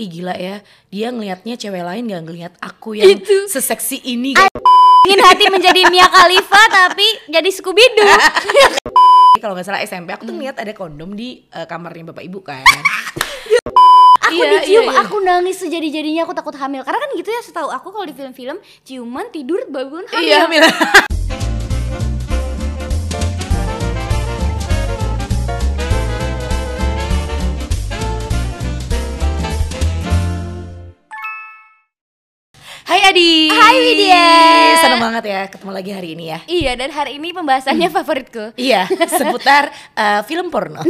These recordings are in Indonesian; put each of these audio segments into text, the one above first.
Ih gila ya, dia ngelihatnya cewek lain gak ngelihat aku yang Itu. seseksi ini. ingin hati menjadi Mia Khalifa tapi jadi Scooby Doo. Kalau nggak salah SMP aku tuh ngeliat ada kondom di eh, kamarnya bapak ibu kan. aku Iya, dicium, iya, iya. aku nangis sejadi-jadinya aku takut hamil. Karena kan gitu ya, setahu aku kalau di film-film ciuman tidur bangun hamil. Iya Mila. banget ya ketemu lagi hari ini ya. Iya, dan hari ini pembahasannya favoritku. Iya, seputar eh, film porno.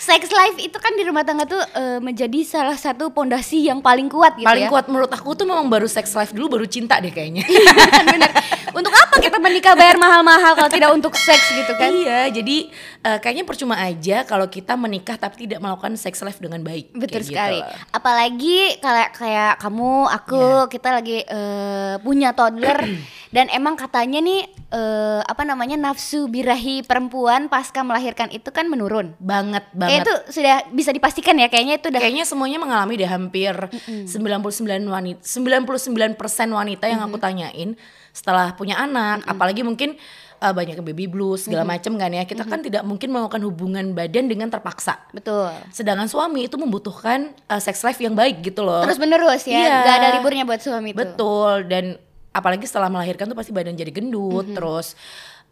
Sex life itu kan di rumah tangga tuh eh, menjadi salah satu pondasi yang paling kuat gitu Paling ya. kuat menurut aku tuh memang baru sex life dulu baru cinta deh kayaknya. Bener. Untuk apa kita menikah bayar mahal-mahal kalau tidak untuk seks gitu kan? Iya, jadi eh, kayaknya percuma aja kalau kita menikah tapi tidak melakukan sex life dengan baik. Betul Kayak sekali. gitu. Apalagi kayak kayak kamu, aku, Iya. kita lagi eh, punya toddler dan emang katanya nih eh, apa namanya nafsu birahi perempuan pasca melahirkan itu kan menurun. Banget Kayak banget. itu sudah bisa dipastikan ya kayaknya itu udah Kayaknya semuanya mengalami deh hampir 99 wanita 99% wanita yang aku tanyain setelah punya anak, apalagi mungkin eh, banyak baby blues segala macam kan ya. Kita kan tidak mungkin melakukan hubungan badan dengan terpaksa. betul. Sedangkan suami itu membutuhkan eh, sex life yang baik gitu loh. Terus menerus ya, Iya. nggak ada liburnya buat suami itu. Betul dan apalagi setelah melahirkan tuh pasti badan jadi gendut terus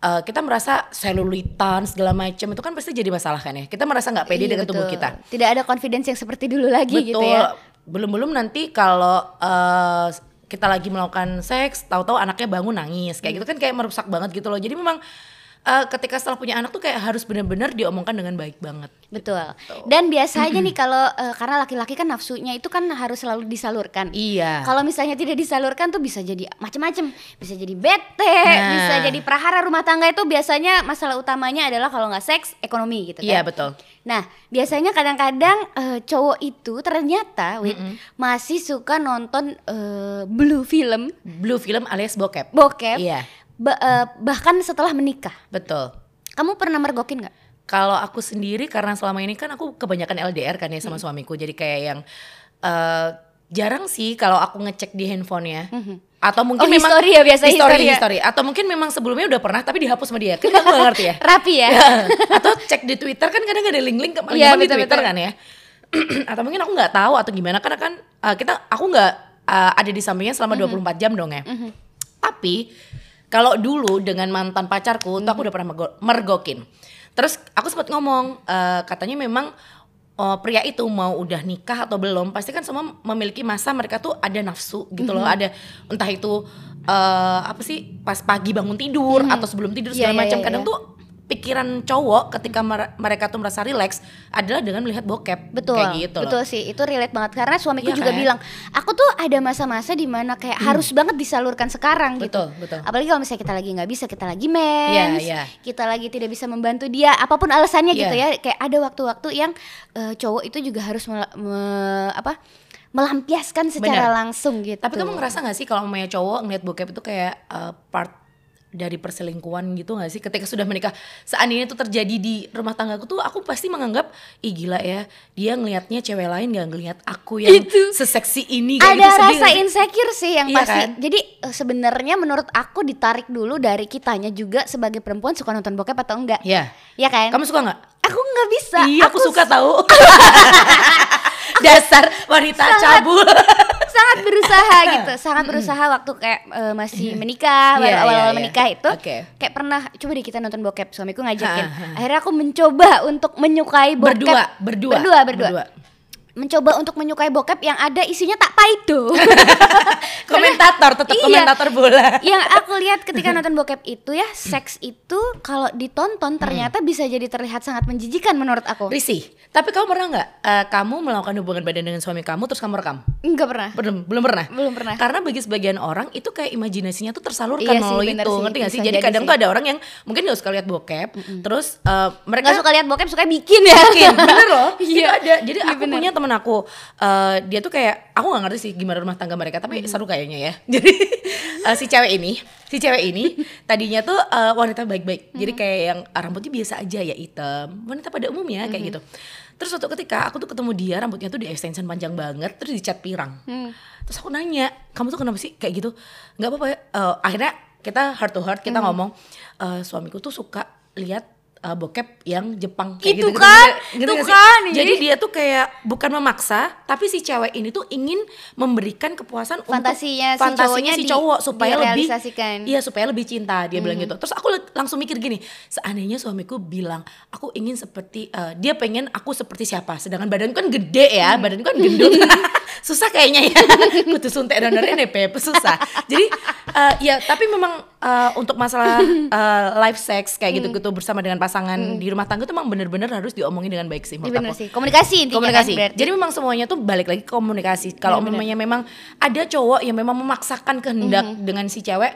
uh, kita merasa selulitan segala macam itu kan pasti jadi masalah kan ya. Kita merasa nggak pede Iya, dengan tubuh betul. kita. Tidak ada confidence yang seperti dulu lagi Betul. gitu ya. Belum-belum nanti kalau uh, kita lagi melakukan seks, tahu-tahu anaknya bangun nangis kayak gitu kan kayak merusak banget gitu loh. Jadi memang uh, ketika setelah punya anak tuh kayak harus benar-benar diomongkan dengan baik banget. Betul. Dan biasanya nih kalau eh, karena laki-laki kan nafsunya itu kan harus selalu disalurkan. Iya. Kalau misalnya tidak disalurkan tuh bisa jadi macam-macam, bisa jadi bete, Nah. bisa jadi prahara rumah tangga itu biasanya masalah utamanya adalah kalau nggak seks ekonomi gitu kan. Iya betul. Nah, biasanya kadang-kadang eh, cowok itu ternyata Wit, masih suka nonton eh, blue film, Blue film alias bokep. bokep, Iya, ba- eh, bahkan setelah menikah. betul. Kamu pernah mergokin nggak? Kalau aku sendiri karena selama ini kan aku kebanyakan LDR kan ya sama suamiku jadi kayak yang eh, jarang sih kalau aku ngecek di handphonenya atau mungkin Oh, memang history ya, biasa history, history ya? history. atau mungkin memang sebelumnya udah pernah tapi dihapus sama dia kan aku gak ngerti ya Rapi ya? atau cek di Twitter kan kadang ada link-link ke Iya, di betul, Twitter betul. kan ya atau mungkin aku nggak tahu atau gimana karena kan eh, kita aku nggak eh, ada di sampingnya selama Mhm. 24 jam dong ya tapi kalau dulu dengan mantan pacarku tuh aku udah pernah mergo- mergokin. Terus aku sempat ngomong eh, katanya memang oh, pria itu mau udah nikah atau belum pasti kan semua memiliki masa mereka tuh ada nafsu gitu loh ada entah itu eh, apa sih pas pagi bangun tidur atau sebelum tidur Iya, segala iya, macam iya, kadang iya. tuh pikiran cowok ketika mer- mereka tuh merasa rileks adalah dengan melihat bokep Betul, kayak gitu loh. betul sih, itu relate banget karena suamiku Iya juga kan? bilang, aku tuh ada masa-masa di mana kayak harus banget disalurkan sekarang gitu. Betul, betul. Apalagi kalau misalnya kita lagi nggak bisa, kita lagi mens, Iya, iya. kita lagi tidak bisa membantu dia, apa pun alasannya Iya. gitu ya. Kayak ada waktu-waktu yang eh, cowok itu juga harus mel- me- apa melampiaskan secara Benar. langsung gitu. Tapi kamu ngerasa gak sih kalau namanya cowok ngeliat bokep itu kayak uh, part dari perselingkuhan gitu gak sih ketika sudah menikah seandainya itu terjadi di rumah tanggaku tuh aku pasti menganggap ih gila ya dia ngelihatnya cewek lain gak ngelihat aku yang Itu. seseksi ini kayak ada gitu, rasa insecure sih yang Iya pasti. kan? Jadi eh, sebenarnya menurut aku ditarik dulu dari kitanya juga sebagai perempuan suka nonton bokep atau enggak. Iya Ya kan? kamu suka nggak Aku nggak bisa. iya aku, suka tahu dasar wanita cabul sangat berusaha gitu, sangat berusaha waktu kayak eh, masih menikah, baru Iya, awal-awal iya, iya. menikah itu. Oke. Kayak pernah coba deh kita nonton bokep, suamiku ngajakin. Akhirnya aku mencoba untuk menyukai bokep. berdua berdua Berdua, berdua. Mencoba untuk menyukai bokep yang ada isinya tak paido. komentator tetap Iya. komentator bola yang aku lihat ketika nonton bokep itu ya, seks itu kalau ditonton ternyata bisa jadi terlihat sangat menjijikan menurut aku. risih tapi kamu pernah nggak eh, kamu melakukan hubungan badan dengan suami kamu terus kamu rekam Enggak pernah. belum belum pernah Belum pernah. karena bagi sebagian orang itu kayak imajinasinya tuh tersalurkan Iya melalui itu sih, ngerti gak sih jadi jadi kadang sih. tuh ada orang yang mungkin gak suka lihat bokep terus eh, mereka Nggak suka lihat bokep, suka bikin ya. bikin bener loh itu Iya. ada jadi Iya, aku bener. punya temen aku eh, dia tuh kayak aku nggak ngerti sih gimana rumah tangga mereka tapi seru kayaknya ya. Jadi eh, si cewek ini si cewek ini tadinya tuh eh, wanita baik-baik. Jadi kayak yang ah, rambutnya biasa aja ya hitam. Wanita pada umumnya kayak gitu. Terus suatu ketika aku tuh ketemu dia rambutnya tuh di extension panjang banget terus dicat pirang. Hmm. terus aku nanya kamu tuh kenapa sih? Kayak gitu. Nggak apa-apa ya. Eh, akhirnya kita heart to heart Hmm. kita ngomong "Eh, suamiku tuh suka lihat eh, bokep yang Jepang kayak Itu gitu kan, tuh nggak sih? kan, jadi ih. dia tuh kayak bukan memaksa tapi si cewek ini tuh ingin memberikan kepuasan Fantasinya si untuk fantasinya cowoknya si di- cowok supaya lebih iya supaya lebih cinta dia bilang Hmm. gitu terus aku langsung mikir gini seandainya suamiku bilang aku ingin seperti eh, dia pengen aku seperti siapa sedangkan badanku kan gede ya Hmm. badanku kan gendut susah kayaknya ya kudu suntik donornya nih Beb susah jadi eh, ya tapi memang eh, untuk masalah eh, live sex kayak gitu gitu bersama dengan pasangan di rumah tangga tuh memang bener-bener harus diomongin dengan baik sih Iya menurut bener aku sih. Komunikasi intinya komunikasi. kan. Jadi memang semuanya tuh balik lagi komunikasi. Kalau umpamanya memang ada cowok yang memang memaksakan kehendak Mhm. dengan si cewek,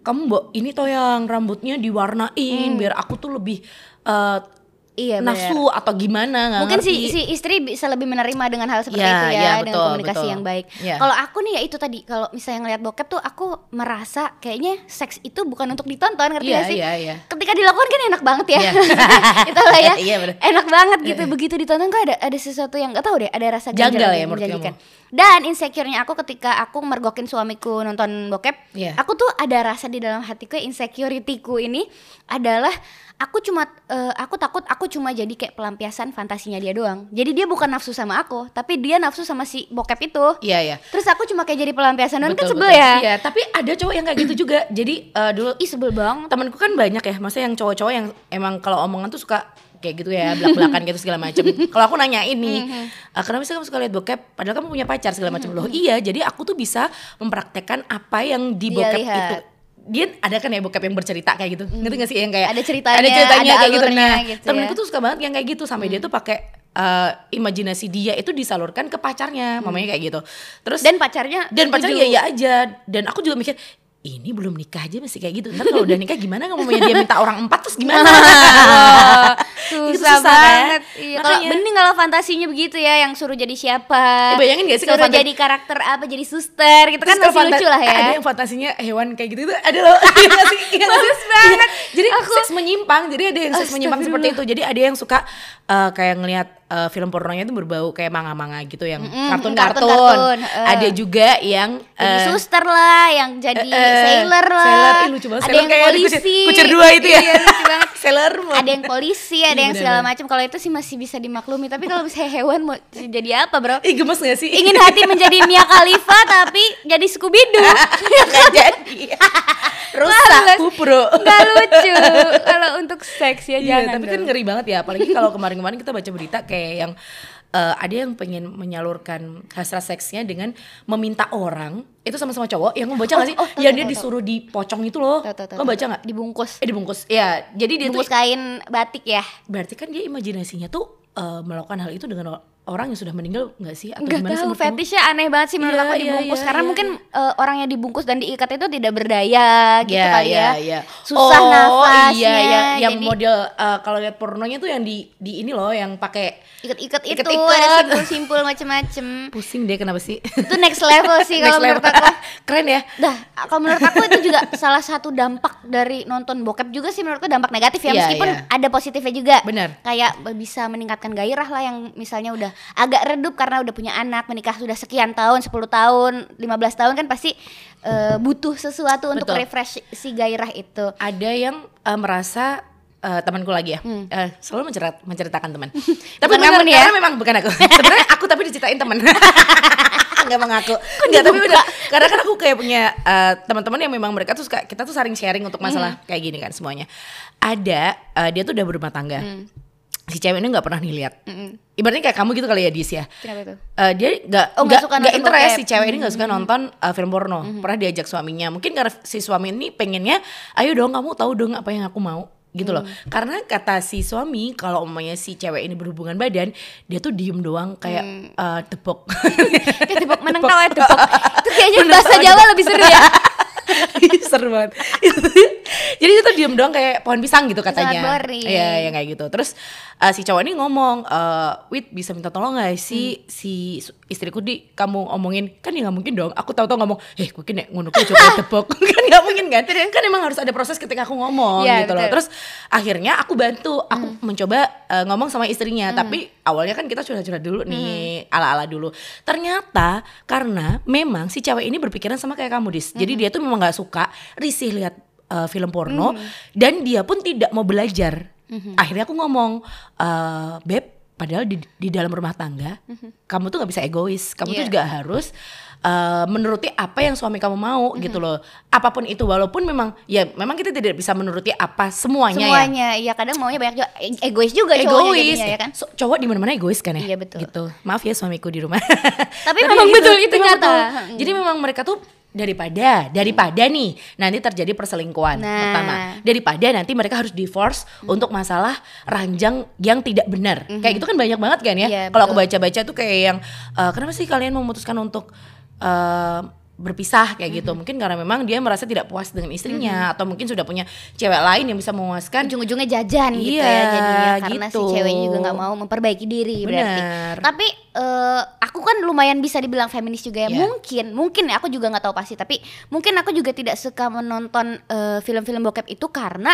kamu mbok ini toh yang rambutnya diwarnain biar aku tuh lebih Mhm. Iya, nafsu atau gimana nggak Mungkin si, ngerti. si istri bisa lebih menerima dengan hal seperti Ya, itu ya, ya, dengan betul, komunikasi betul. yang baik. Ya. Kalau aku nih ya itu tadi, kalau misalnya ngeliat bokep tuh aku merasa kayaknya seks itu bukan untuk ditonton, ngerti Iya, gak sih? iya, iya. Ketika dilakukan kan enak banget ya. Iya. itu lah ya. Iya, bener. enak banget gitu. Begitu ditonton kok ada ada sesuatu yang gak tahu deh, ada rasa Janggal ganjal ya yang kamu? Dan insecure-nya aku ketika aku mergokin suamiku nonton bokep, Iya. aku tuh ada rasa di dalam hatiku insecurity-ku ini adalah aku cuma eh, aku takut aku cuma jadi kayak pelampiasan fantasinya dia doang. Jadi dia bukan nafsu sama aku, tapi dia nafsu sama si bokep itu. Iya, iya. Terus aku cuma kayak jadi pelampiasan doang kan sebel betul. ya. Iya, tapi ada cowok yang kayak gitu juga. Jadi eh, dulu Ih sebel banget. temanku kan banyak ya, maksudnya yang cowok-cowok yang emang kalau omongan tuh suka kayak gitu ya, belak-belakan gitu segala macem. Kalau aku nanya ini, "Ah, kenapa sih kamu suka lihat bokep? Padahal kamu punya pacar segala macam loh. Iya, jadi aku tuh bisa mempraktekkan apa yang di bokep itu. Dia ada kan ya bokep yang bercerita kayak gitu, ngerti gak sih? Yang kayak Ada ceritanya, ada ceritanya ada kayak gitu. Nah, gitu temenku ya. tuh suka banget yang kayak gitu. Sampai dia tuh pakai eh, imajinasi dia itu disalurkan ke pacarnya, mamanya kayak gitu. Terus Dan pacarnya dan pacarnya ya ya aja. Dan aku juga mikir ini belum nikah aja masih kayak gitu. Ntar kalau udah nikah gimana nggak mau dia minta orang empat terus gimana Itu susah, kan? banget. Iya, kalau mending kalau fantasinya begitu ya, yang suruh jadi siapa? Eh, bayangin gak sih kalau suruh jadi karakter apa? Jadi suster gitu kan Terus kalau masih lucu lah ya. ada yang fantasinya hewan kayak gitu itu ada loh Iya? Iya? Bagus banget. Iya. jadi seks menyimpang jadi ada yang seks menyimpang seperti itu jadi ada yang suka eh, kayak ngelihat eh, film pornonya itu berbau kayak manga-manga gitu yang kartun-kartun kartun-kartun, eh. ada juga yang jadi eh, suster lah, yang jadi eh, eh, sailor lah. sailor, ih, lucu banget Ada Sailor yang kayak polisi. kucir, kucir dua itu ya Iya, lucu banget. Sailor Ada yang polisi, ada Iya, yang segala macam. Kalau itu sih masih bisa dimaklumi. Tapi kalau misalnya hewan mau jadi apa, Bro? Ih gemes gak sih? Ingin hati menjadi Mia Khalifa tapi jadi Scooby Doo. Gak jadi Rusak Males. bro Gak lucu. Kalau untuk seks ya Iya jangan. tapi kan ngeri banget ya Apalagi kalau kemarin-kemarin kita baca berita kayak yang eh, Ada yang pengen menyalurkan hasrat seksnya dengan meminta orang Itu sama-sama cowok Yang membaca gak sih? oh, yang dia tahu, disuruh dipocong itu loh Lo baca tahu. gak? Dibungkus. Eh dibungkus Iya jadi dia Bungkus tuh kain batik ya. Berarti kan dia imajinasinya tuh eh, Melakukan hal itu dengan orang yang sudah meninggal gak sih? Atau Enggak gimana sih tahu fetishnya aneh banget sih menurut Iya, aku dibungkus iya, karena iya, mungkin eh, orang yang dibungkus dan diikat itu tidak berdaya gitu Iya, kali iya, ya. iya. Susah oh, nafasnya. Iya, iya. Yang jadi model eh, kalau lihat pornonya tuh yang di di ini loh yang pakai ikat-ikat itu Ikat-ikat. ada simpul-simpul macem-macem. pusing deh kenapa sih? itu next level sih kalau menurut aku. Keren ya? Dah, kalau menurut aku itu juga salah satu dampak dari nonton bokep juga sih menurutku dampak negatif ya Iya, meskipun iya. ada positifnya juga. Benar. Kayak bisa meningkatkan gairah lah yang misalnya udah agak redup karena udah punya anak, menikah sudah sekian tahun, 10 tahun, 15 tahun kan pasti eh, butuh sesuatu untuk Betul. refresh si gairah itu. Ada yang eh, merasa eh, temanku lagi ya, eh, selalu mencerat, menceritakan teman. tapi Hmm. Bukan kamu nih ya? karena memang bukan aku. Sebenarnya aku tapi diceritain teman. Nggak mengaku. Nggak, tapi benar. Karena kan aku kayak punya eh, teman-teman yang memang mereka tuh suka, kita tuh saling sharing untuk masalah Hmm. kayak gini kan semuanya. Ada eh, dia tuh udah berumah tangga. Hmm. Si cewek ini nggak pernah nih lihat. Mm-mm. Ibaratnya kayak kamu gitu kali ya Dis ya. Kenapa itu? Eh, dia nggak Oh, nggak suka nggak interest. Hmm. si cewek ini nggak suka nonton uh, film porno pernah diajak suaminya mungkin karena si suami ini pengennya ayo dong kamu tahu dong apa yang aku mau gitu loh Hmm. karena kata si suami kalau umpamanya si cewek ini berhubungan badan dia tuh diem doang kayak Hmm. uh, tepok Kayak tepok menang tahu ya tepok. Itu kayaknya Menang bahasa Jawa lebih seru ya. seru banget jadi itu diem doang kayak pohon pisang gitu katanya iya yang kayak gitu terus uh, si cowok ini ngomong, eh Wit bisa minta tolong gak sih si su- istriku di kamu omongin kan ya nggak mungkin dong. Aku tahu-tahu ngomong, eh gue kini ngono kuwi coba tepok kan nggak mungkin kan? Kan emang harus ada proses ketika aku ngomong Iya, gitu loh. betul. Terus akhirnya aku bantu, aku mencoba eh, ngomong sama istrinya. Tapi awalnya kan kita curhat-curhat dulu nih, ala-ala dulu. Ternyata karena memang si cewek ini berpikiran sama kayak kamu dis. Jadi dia tuh memang nggak suka risih lihat eh, film porno dan dia pun tidak mau belajar. Akhirnya aku ngomong, eh beb, padahal di, di dalam rumah tangga kamu tuh nggak bisa egois. Kamu tuh Iya. juga harus eh, menuruti apa yang suami kamu mau gitu loh. Apa pun itu, walaupun memang ya memang kita tidak bisa menuruti apa semuanya, ya Semuanya, iya kadang maunya banyak juga E- egois juga cowoknya egois jadinya, ya kan. So- cowok di mana-mana egois kan ya Iya, betul. gitu maaf ya suamiku di rumah Tapi memang gitu, betul itu nyata. betul. Hmm. jadi memang mereka tuh daripada daripada nih nanti terjadi perselingkuhan Nah. pertama. Daripada nanti mereka harus divorce untuk masalah ranjang yang tidak benar. Kayak gitu kan banyak banget kan ya? Iya, kalau aku baca-baca tuh kayak yang eh, kenapa sih kalian memutuskan untuk eh, berpisah kayak gitu mungkin karena memang dia merasa tidak puas dengan istrinya atau mungkin sudah punya cewek lain yang bisa memuaskan ujung-ujungnya jajan gitu Iya, ya jadinya karena gitu. si ceweknya juga nggak mau memperbaiki diri berarti. Benar. Tapi eh, aku kan lumayan bisa dibilang feminis juga ya. Iya. Mungkin, mungkin ya, aku juga nggak tahu pasti. Tapi mungkin aku juga tidak suka menonton eh, film-film bokep itu karena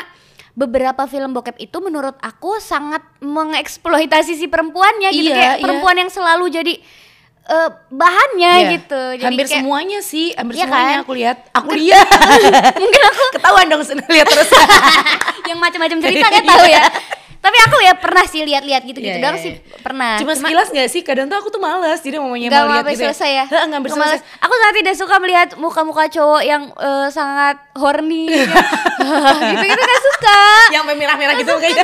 beberapa film bokep itu menurut aku sangat mengeksploitasi si perempuannya gitu Iya, kayak iya. perempuan yang selalu jadi eh, bahannya Iya. gitu. Jadi hampir kayak, semuanya sih, hampir Iya semuanya kan? aku lihat. Aku lihat. mungkin aku Ketahuan dong lihat terus. yang macam-macam cerita kan tahu ya. Tapi aku ya pernah sih lihat-lihat gitu-gitu Iya, doang iya, sih iya. pernah. Cuma sekilas gak sih? Kadang tuh aku tuh malas, jadi mau mau lihat gitu. selesai ya? Nggak Aku selesai. Aku sangat tidak suka melihat muka-muka cowok yang eh, sangat horny Gitu-gitu gak suka Yang merah-merah gitu kayak.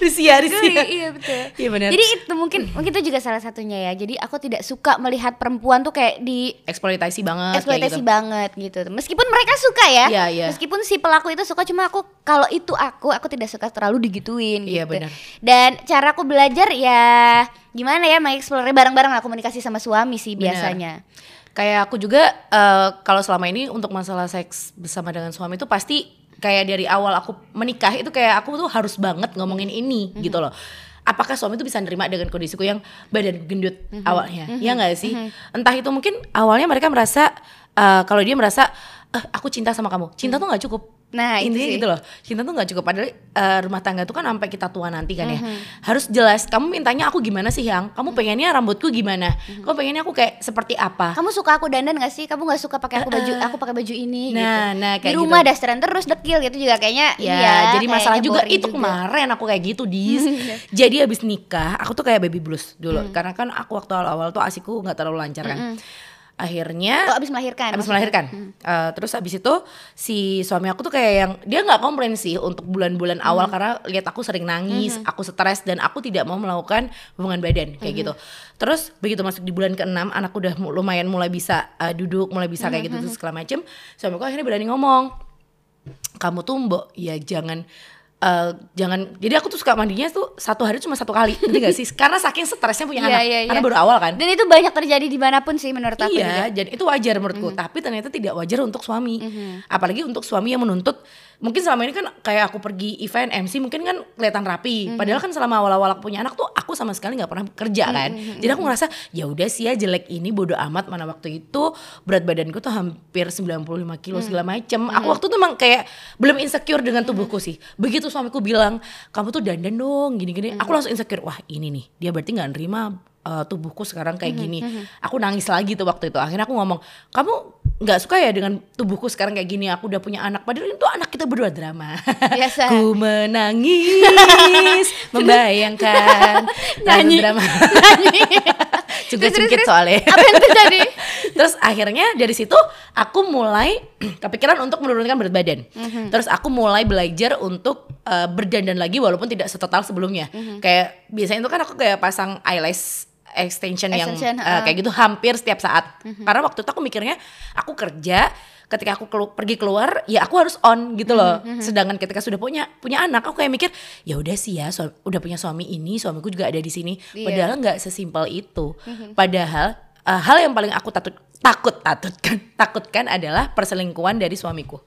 Risia. Geli, Iya betul Iya benar. Jadi itu mungkin mungkin itu juga salah satunya ya Jadi aku tidak suka melihat perempuan tuh kayak di eksploitasi banget eksploitasi gitu. banget gitu Meskipun mereka suka ya Iya, iya. Meskipun si pelaku itu suka Cuma aku kalau itu aku Aku tidak suka terlalu digituin Iya, gitu benar. Dan cara aku belajar ya Gimana ya mengeksplor bareng-bareng lah Komunikasi sama suami sih biasanya Kayak aku juga eh, kalau selama ini untuk masalah seks bersama dengan suami itu pasti kayak dari awal aku menikah itu kayak aku tuh harus banget ngomongin ini Mhm. gitu loh. Apakah suami itu bisa nerima dengan kondisiku yang badan gendut Mhm. awalnya? Ya nggak sih? Entah itu mungkin awalnya mereka merasa eh, kalau dia merasa eh, aku cinta sama kamu. Cinta tuh nggak cukup. Nah, itu Intinya sih. gitu loh. Cinta tuh nggak cukup padahal eh, rumah tangga tuh kan sampai kita tua nanti kan ya. Mhm. Harus jelas kamu mintanya aku gimana sih, Yang? Kamu pengennya rambutku gimana? Mhm. Kamu pengennya aku kayak seperti apa? kamu suka aku dandan gak sih? Kamu gak suka pakai aku baju aku pakai baju ini Nah, gitu. nah, Di kayak rumah gitu. dasteran terus dekil gitu juga kayaknya Ya, iya, jadi masalah juga itu juga. kemarin aku kayak gitu dis. jadi habis nikah, aku tuh kayak baby blues dulu. Hmm. Karena kan aku waktu awal-awal tuh asiku nggak terlalu lancar kan. Akhirnya Oh, abis melahirkan. habis maksudnya. melahirkan. Eh, terus habis itu si suami aku tuh kayak yang dia nggak komplain sih untuk bulan-bulan Hmm. awal karena lihat aku sering nangis, aku stres dan aku tidak mau melakukan hubungan badan kayak Hmm. gitu. Terus begitu masuk di bulan ke-6 anak udah lumayan mulai bisa eh, duduk, mulai bisa Hmm, kayak gitu terus segala macem. Suami aku akhirnya berani ngomong, kamu tuh mbok ya jangan eh, jangan jadi aku tuh suka mandinya tuh satu hari cuma satu kali ngerti gak sih? Karena saking stresnya punya Iya, anak iya, karena iya. baru awal kan. Dan itu banyak terjadi di mana pun sih menurut aku juga. iya jadi itu wajar menurutku tapi ternyata tidak wajar untuk suami. Apalagi untuk suami yang menuntut mungkin selama ini kan kayak aku pergi event MC mungkin kan kelihatan rapi. Padahal kan selama awal-awal aku punya anak tuh aku sama sekali nggak pernah kerja kan. jadi aku ngerasa ya udah sih ya jelek ini bodoh amat. Mana waktu itu berat badanku tuh hampir 95 kilo segala macem. Aku waktu itu emang kayak belum insecure dengan tubuhku sih. Begitu suamiku bilang kamu tuh dandan dong gini-gini. Aku langsung insecure wah ini nih dia berarti nggak nerima uh, tubuhku sekarang kayak gini. Aku nangis lagi tuh waktu itu. Akhirnya aku ngomong, kamu nggak suka ya dengan tubuhku sekarang kayak gini? Aku udah punya anak. Padahal itu anak kita berdua drama. Biasa. Ku menangis, membayangkan Nyanyi. drama. Juga terus. soalnya. Apa yang terjadi? Terus akhirnya dari situ aku mulai kepikiran untuk menurunkan berat badan. Mhm. Terus aku mulai belajar untuk uh, berdandan lagi walaupun tidak setotal sebelumnya. Mhm. Kayak biasanya itu kan aku kayak pasang eyelash extension, yang Extension, uh, uh. kayak gitu hampir setiap saat. Mhm. Karena waktu itu aku mikirnya aku kerja ketika aku kelu- pergi keluar ya aku harus on gitu loh. Mhm, Sedangkan ketika sudah punya punya anak aku kayak mikir ya udah sih ya suami- udah punya suami ini, suamiku juga ada di sini. Iya. Padahal nggak sesimpel itu. Padahal uh, hal yang paling aku takut takut takut kan takut kan adalah perselingkuhan dari suamiku.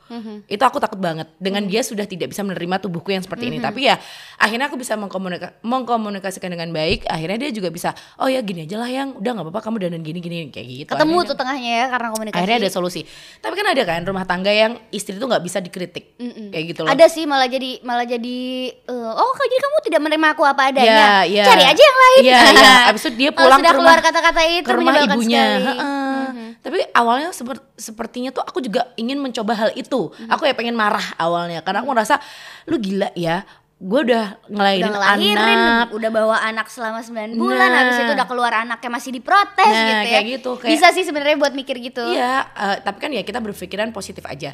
Itu aku takut banget. Dengan dia sudah tidak bisa menerima tubuhku yang seperti ini. Tapi ya akhirnya aku bisa mengkomunika- mengkomunikasikan dengan baik. Akhirnya dia juga bisa oh ya gini aja lah yang. Udah nggak apa-apa kamu dandan gini gini kayak gitu Ketemu Akhirnya- tuh tengahnya ya karena komunikasi. akhirnya ada solusi. Tapi kan ada kan rumah tangga yang istri tuh nggak bisa dikritik. Kayak gitu loh. Ada sih malah jadi malah jadi eh, oh jadi kamu tidak menerima aku apa adanya. Iya, iya. Cari aja yang lain. Iya, iya. Abis itu dia pulang sudah ke keluar rumah- kata-kata itu ke rumah ibunya. sekali. Tapi awalnya seper- sepertinya tuh aku juga ingin mencoba hal itu. Aku ya pengen marah awalnya karena aku ngerasa lu gila ya. Gue udah ngelahirin udah ngelahirin, anak. udah bawa anak selama 9 bulan, Nah. habis itu udah keluar anaknya masih diprotes Nah, gitu ya. kayak gitu, kayak- Bisa sih sebenarnya buat mikir gitu. Iya, eh, tapi kan ya kita berpikiran positif aja.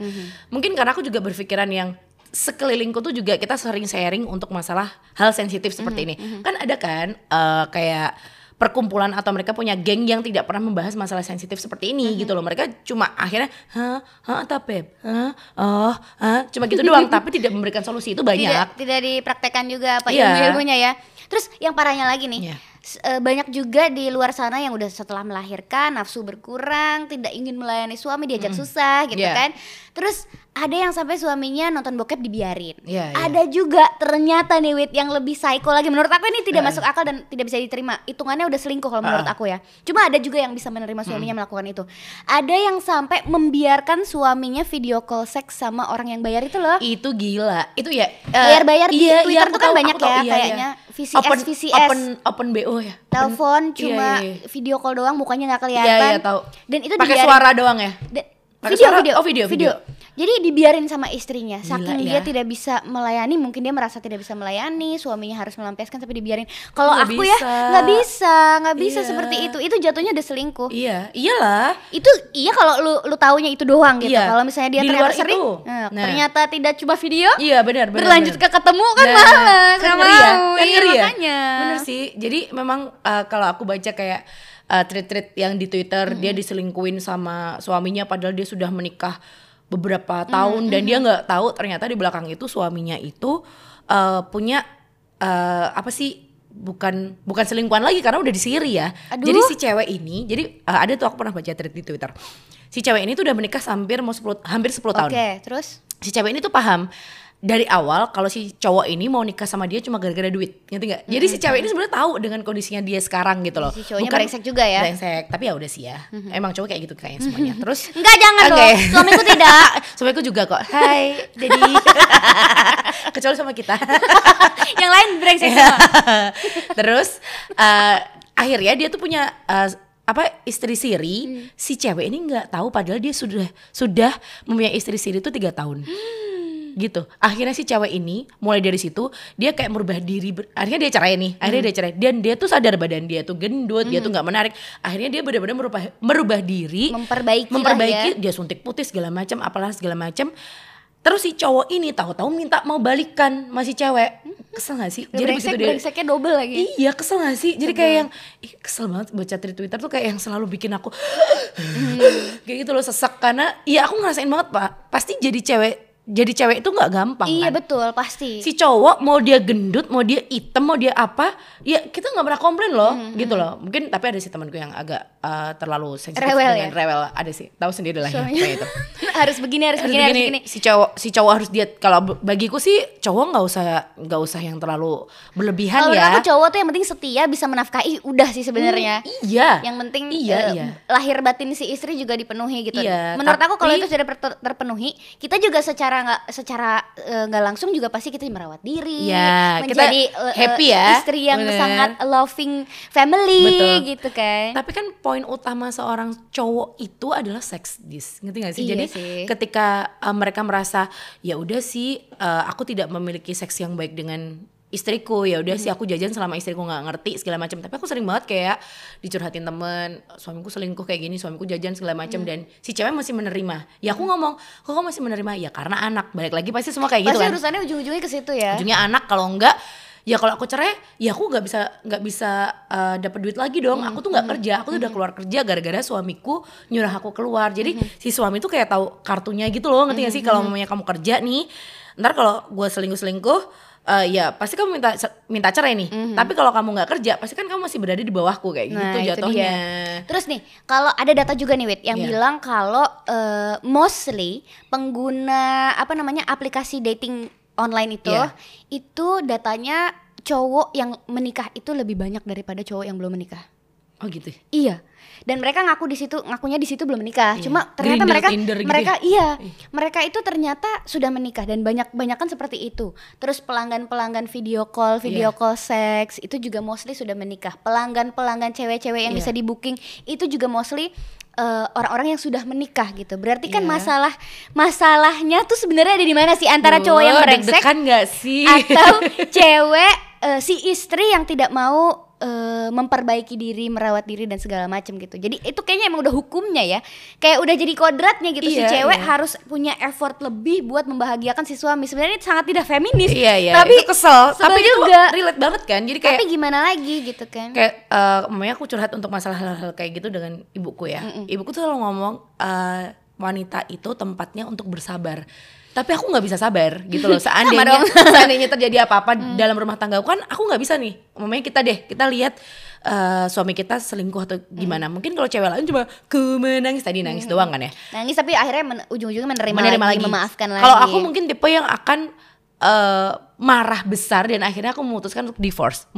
Mungkin karena aku juga berpikiran yang sekelilingku tuh juga kita sering sharing untuk masalah hal sensitif seperti ini. Kan ada kan eh, kayak perkumpulan atau mereka punya geng yang tidak pernah membahas masalah sensitif seperti ini gitu loh. Mereka cuma akhirnya hah, hah, tapi hah, oh, hah, cuma gitu doang tapi tidak memberikan solusi itu banyak. Tidak tidak dipraktekkan juga apa Iya. ilmu-ilmunya ya. Terus yang parahnya lagi nih. Iya. Eh, banyak juga di luar sana yang udah setelah melahirkan nafsu berkurang, tidak ingin melayani suami diajak susah gitu Iya. kan. Terus ada yang sampai suaminya nonton bokep dibiarin. Iya, iya. Ada juga ternyata nih Wit yang lebih psycho lagi menurut aku ini tidak Heeh. masuk akal dan tidak bisa diterima. Hitungannya udah selingkuh kalau menurut aku ya. Cuma ada juga yang bisa menerima suaminya melakukan itu. Ada yang sampai membiarkan suaminya video call seks sama orang yang bayar itu loh. Itu gila. Itu ya eh, Bayar-bayar di iya, Twitter iya, tuh kan tahu, banyak tahu, ya, iya, iya. kayaknya VCS, open, VCS. Open open BO ya. Telepon Open- cuma iya, iya, iya. video call doang mukanya nggak Iya kelihatan. iya tahu. Dan itu pakai suara doang ya. Da- video, suara? video, Oh, video, video. Jadi dibiarin sama istrinya, Gila saking ya. dia tidak bisa melayani, mungkin dia merasa tidak bisa melayani, suaminya harus melampiaskan tapi dibiarin. Kalau aku ya bisa. nggak bisa, nggak bisa Iya. seperti itu. Itu jatuhnya udah selingkuh. Iya, iyalah. Itu iya kalau lu lu taunya itu doang gitu. Iya. Kalau misalnya dia Di ternyata sering, itu. eh, Nah. ternyata tidak cuma video, Iya benar benar. berlanjut benar. ke ketemu kan Nah, malah kan ngeri ya? Kan Iya, ngeri ya? makanya. Bener sih. Jadi memang uh, kalau aku baca kayak uh, tweet-tweet yang di Twitter dia diselingkuin sama suaminya padahal dia sudah menikah beberapa tahun dan dia nggak tahu ternyata di belakang itu suaminya itu uh, punya uh, apa sih bukan bukan selingkuhan lagi karena udah disiri ya. Aduh. Jadi si cewek ini jadi uh, ada tuh aku pernah baca tweet di Twitter. Si cewek ini tuh udah menikah hampir mau 10 hampir 10 tahun Oke, terus si cewek ini tuh paham dari awal kalau si cowok ini mau nikah sama dia cuma gara-gara duit, ngerti nggak? Jadi si cewek ini sebenarnya tahu dengan kondisinya dia sekarang gitu loh. Si cowoknya brengsek juga ya? Brengsek, tapi ya udah sih ya. Emang cowok kayak gitu kayaknya semuanya. Terus Enggak jangan Oke. dong. Suamiku tidak. suamiku juga kok. Hai, jadi kecuali sama kita. yang lain brengsek semua. Terus eh, akhirnya dia tuh punya eh, apa istri siri Hmm. si cewek ini nggak tahu padahal dia sudah sudah mempunyai istri siri itu tiga tahun Hmm. Gitu. Akhirnya si cewek ini mulai dari situ dia kayak merubah diri ber- akhirnya dia cerai nih akhirnya Hmm. dia cerai. Dan dia tuh sadar badan dia tuh gendut dia tuh nggak menarik. Akhirnya dia benar-benar merubah merubah diri. Memperbaiki memperbaiki ya. dia suntik putih segala macam apalah segala macam terus si cowok ini tahu-tahu minta mau balikan masih cewek. Kesel gak sih? Jadi begitu brengsek, dia brengseknya double lagi. Iya kesel gak sih? Jadi kayak yang ih, kesel banget baca tweet Twitter tuh kayak yang selalu bikin aku kayak gitu loh sesak. Karena iya aku ngerasain banget pak. Pasti jadi cewek jadi cewek itu nggak gampang Iya kan? betul pasti. Si cowok mau dia gendut, mau dia hitam, mau dia apa, ya kita nggak pernah komplain loh, gitu loh. Mungkin tapi ada sih temanku yang agak uh, terlalu sensitif Rewel dengan ya? rewel, ada sih. Tahu sendiri lah ya Suaminya. kayak itu. harus begini harus Harus begini harus begini, begini. si cowok si cowok harus diet. Kalau bagiku sih cowok nggak usah nggak usah yang terlalu berlebihan Kalau ya. aku cowok tuh yang penting setia bisa menafkahi udah sih sebenarnya. Iya. Yang penting Iya, eh, iya. lahir batin si istri juga dipenuhi gitu. Iya, Menurut aku kalau tapi- itu sudah ter- terpenuhi, kita juga secara nggak secara eh, nggak langsung juga pasti kita merawat diri, Iya, kita menjadi eh, happy ya. istri yang Bener. sangat loving family Betul. gitu kan. Tapi kan poin utama seorang cowok itu adalah seks dis, ngerti gak sih? Iya Jadi sih. ketika uh, mereka merasa ya udah sih uh, aku tidak memiliki seks yang baik dengan istriku ya udah sih Hmm. aku jajan selama istriku nggak ngerti segala macam tapi aku sering banget kayak dicurhatin temen suamiku selingkuh kayak gini suamiku jajan segala macam Hmm. dan si cewek masih menerima ya aku ngomong kok kamu masih menerima ya karena anak balik lagi pasti semua kayak gitu Pasti kan urusannya ujung-ujungnya ke situ ya. ujungnya anak kalau enggak ya kalau aku cerai ya aku nggak bisa nggak bisa uh, dapat duit lagi dong aku tuh nggak kerja aku tuh udah keluar kerja gara-gara suamiku nyuruh aku keluar jadi si suami tuh kayak tahu kartunya gitu loh ngerti gak sih kalau mamanya kamu kerja nih ntar kalau gue selingkuh selingkuh eh, ya pasti kamu minta minta cerai nih. Tapi kalau kamu nggak kerja, pasti kan kamu masih berada di bawahku kayak. Nah, gitu itu jatuhnya. Terus nih, kalau ada data juga nih Wit yang Iya. bilang kalau eh, mostly pengguna apa namanya aplikasi dating online itu Iya. itu datanya cowok yang menikah itu lebih banyak daripada cowok yang belum menikah. Oh gitu. Iya. Dan mereka ngaku di situ, ngakunya di situ belum menikah. Iya. Cuma ternyata Grindr, mereka Tinder gitu mereka ya? iya, mereka itu ternyata sudah menikah dan banyak banyak kan seperti itu. Terus pelanggan-pelanggan video call, video Iya. call seks itu juga mostly sudah menikah. Pelanggan-pelanggan cewek-cewek yang Iya. bisa di booking itu juga mostly eh, orang-orang yang sudah menikah gitu. Berarti kan Iya. masalah masalahnya tuh sebenarnya ada di mana sih antara cowok yang brengsek nggak sih? atau cewek eh, si istri yang tidak mau eh, memperbaiki diri, merawat diri dan segala macam gitu. Jadi itu kayaknya emang udah hukumnya ya. Kayak udah jadi kodratnya gitu si Iya, cewek iya. harus punya effort lebih buat membahagiakan si suami. Sebenarnya itu sangat tidak feminis. Iya iya. Tapi itu kesel. Tapi juga. relate banget kan. Jadi kayak Tapi gimana lagi gitu kan? kayak eh mamanya aku curhat untuk masalah hal-hal kayak gitu dengan ibuku ya. Ibuku tuh selalu ngomong eh, wanita itu tempatnya untuk bersabar. Tapi aku nggak bisa sabar gitu loh. Seandainya seandainya terjadi apa-apa dalam rumah tangga aku kan aku nggak bisa nih. Mamanya kita deh kita lihat eh, suami kita selingkuh atau gimana. Mungkin kalau cewek lain cuma ku menangis tadi nangis doang kan ya. Nangis tapi akhirnya men- ujung-ujungnya menerima, menerima lagi, lagi. memaafkan lagi. Kalau aku mungkin tipe yang akan eh, marah besar dan akhirnya aku memutuskan untuk divorce.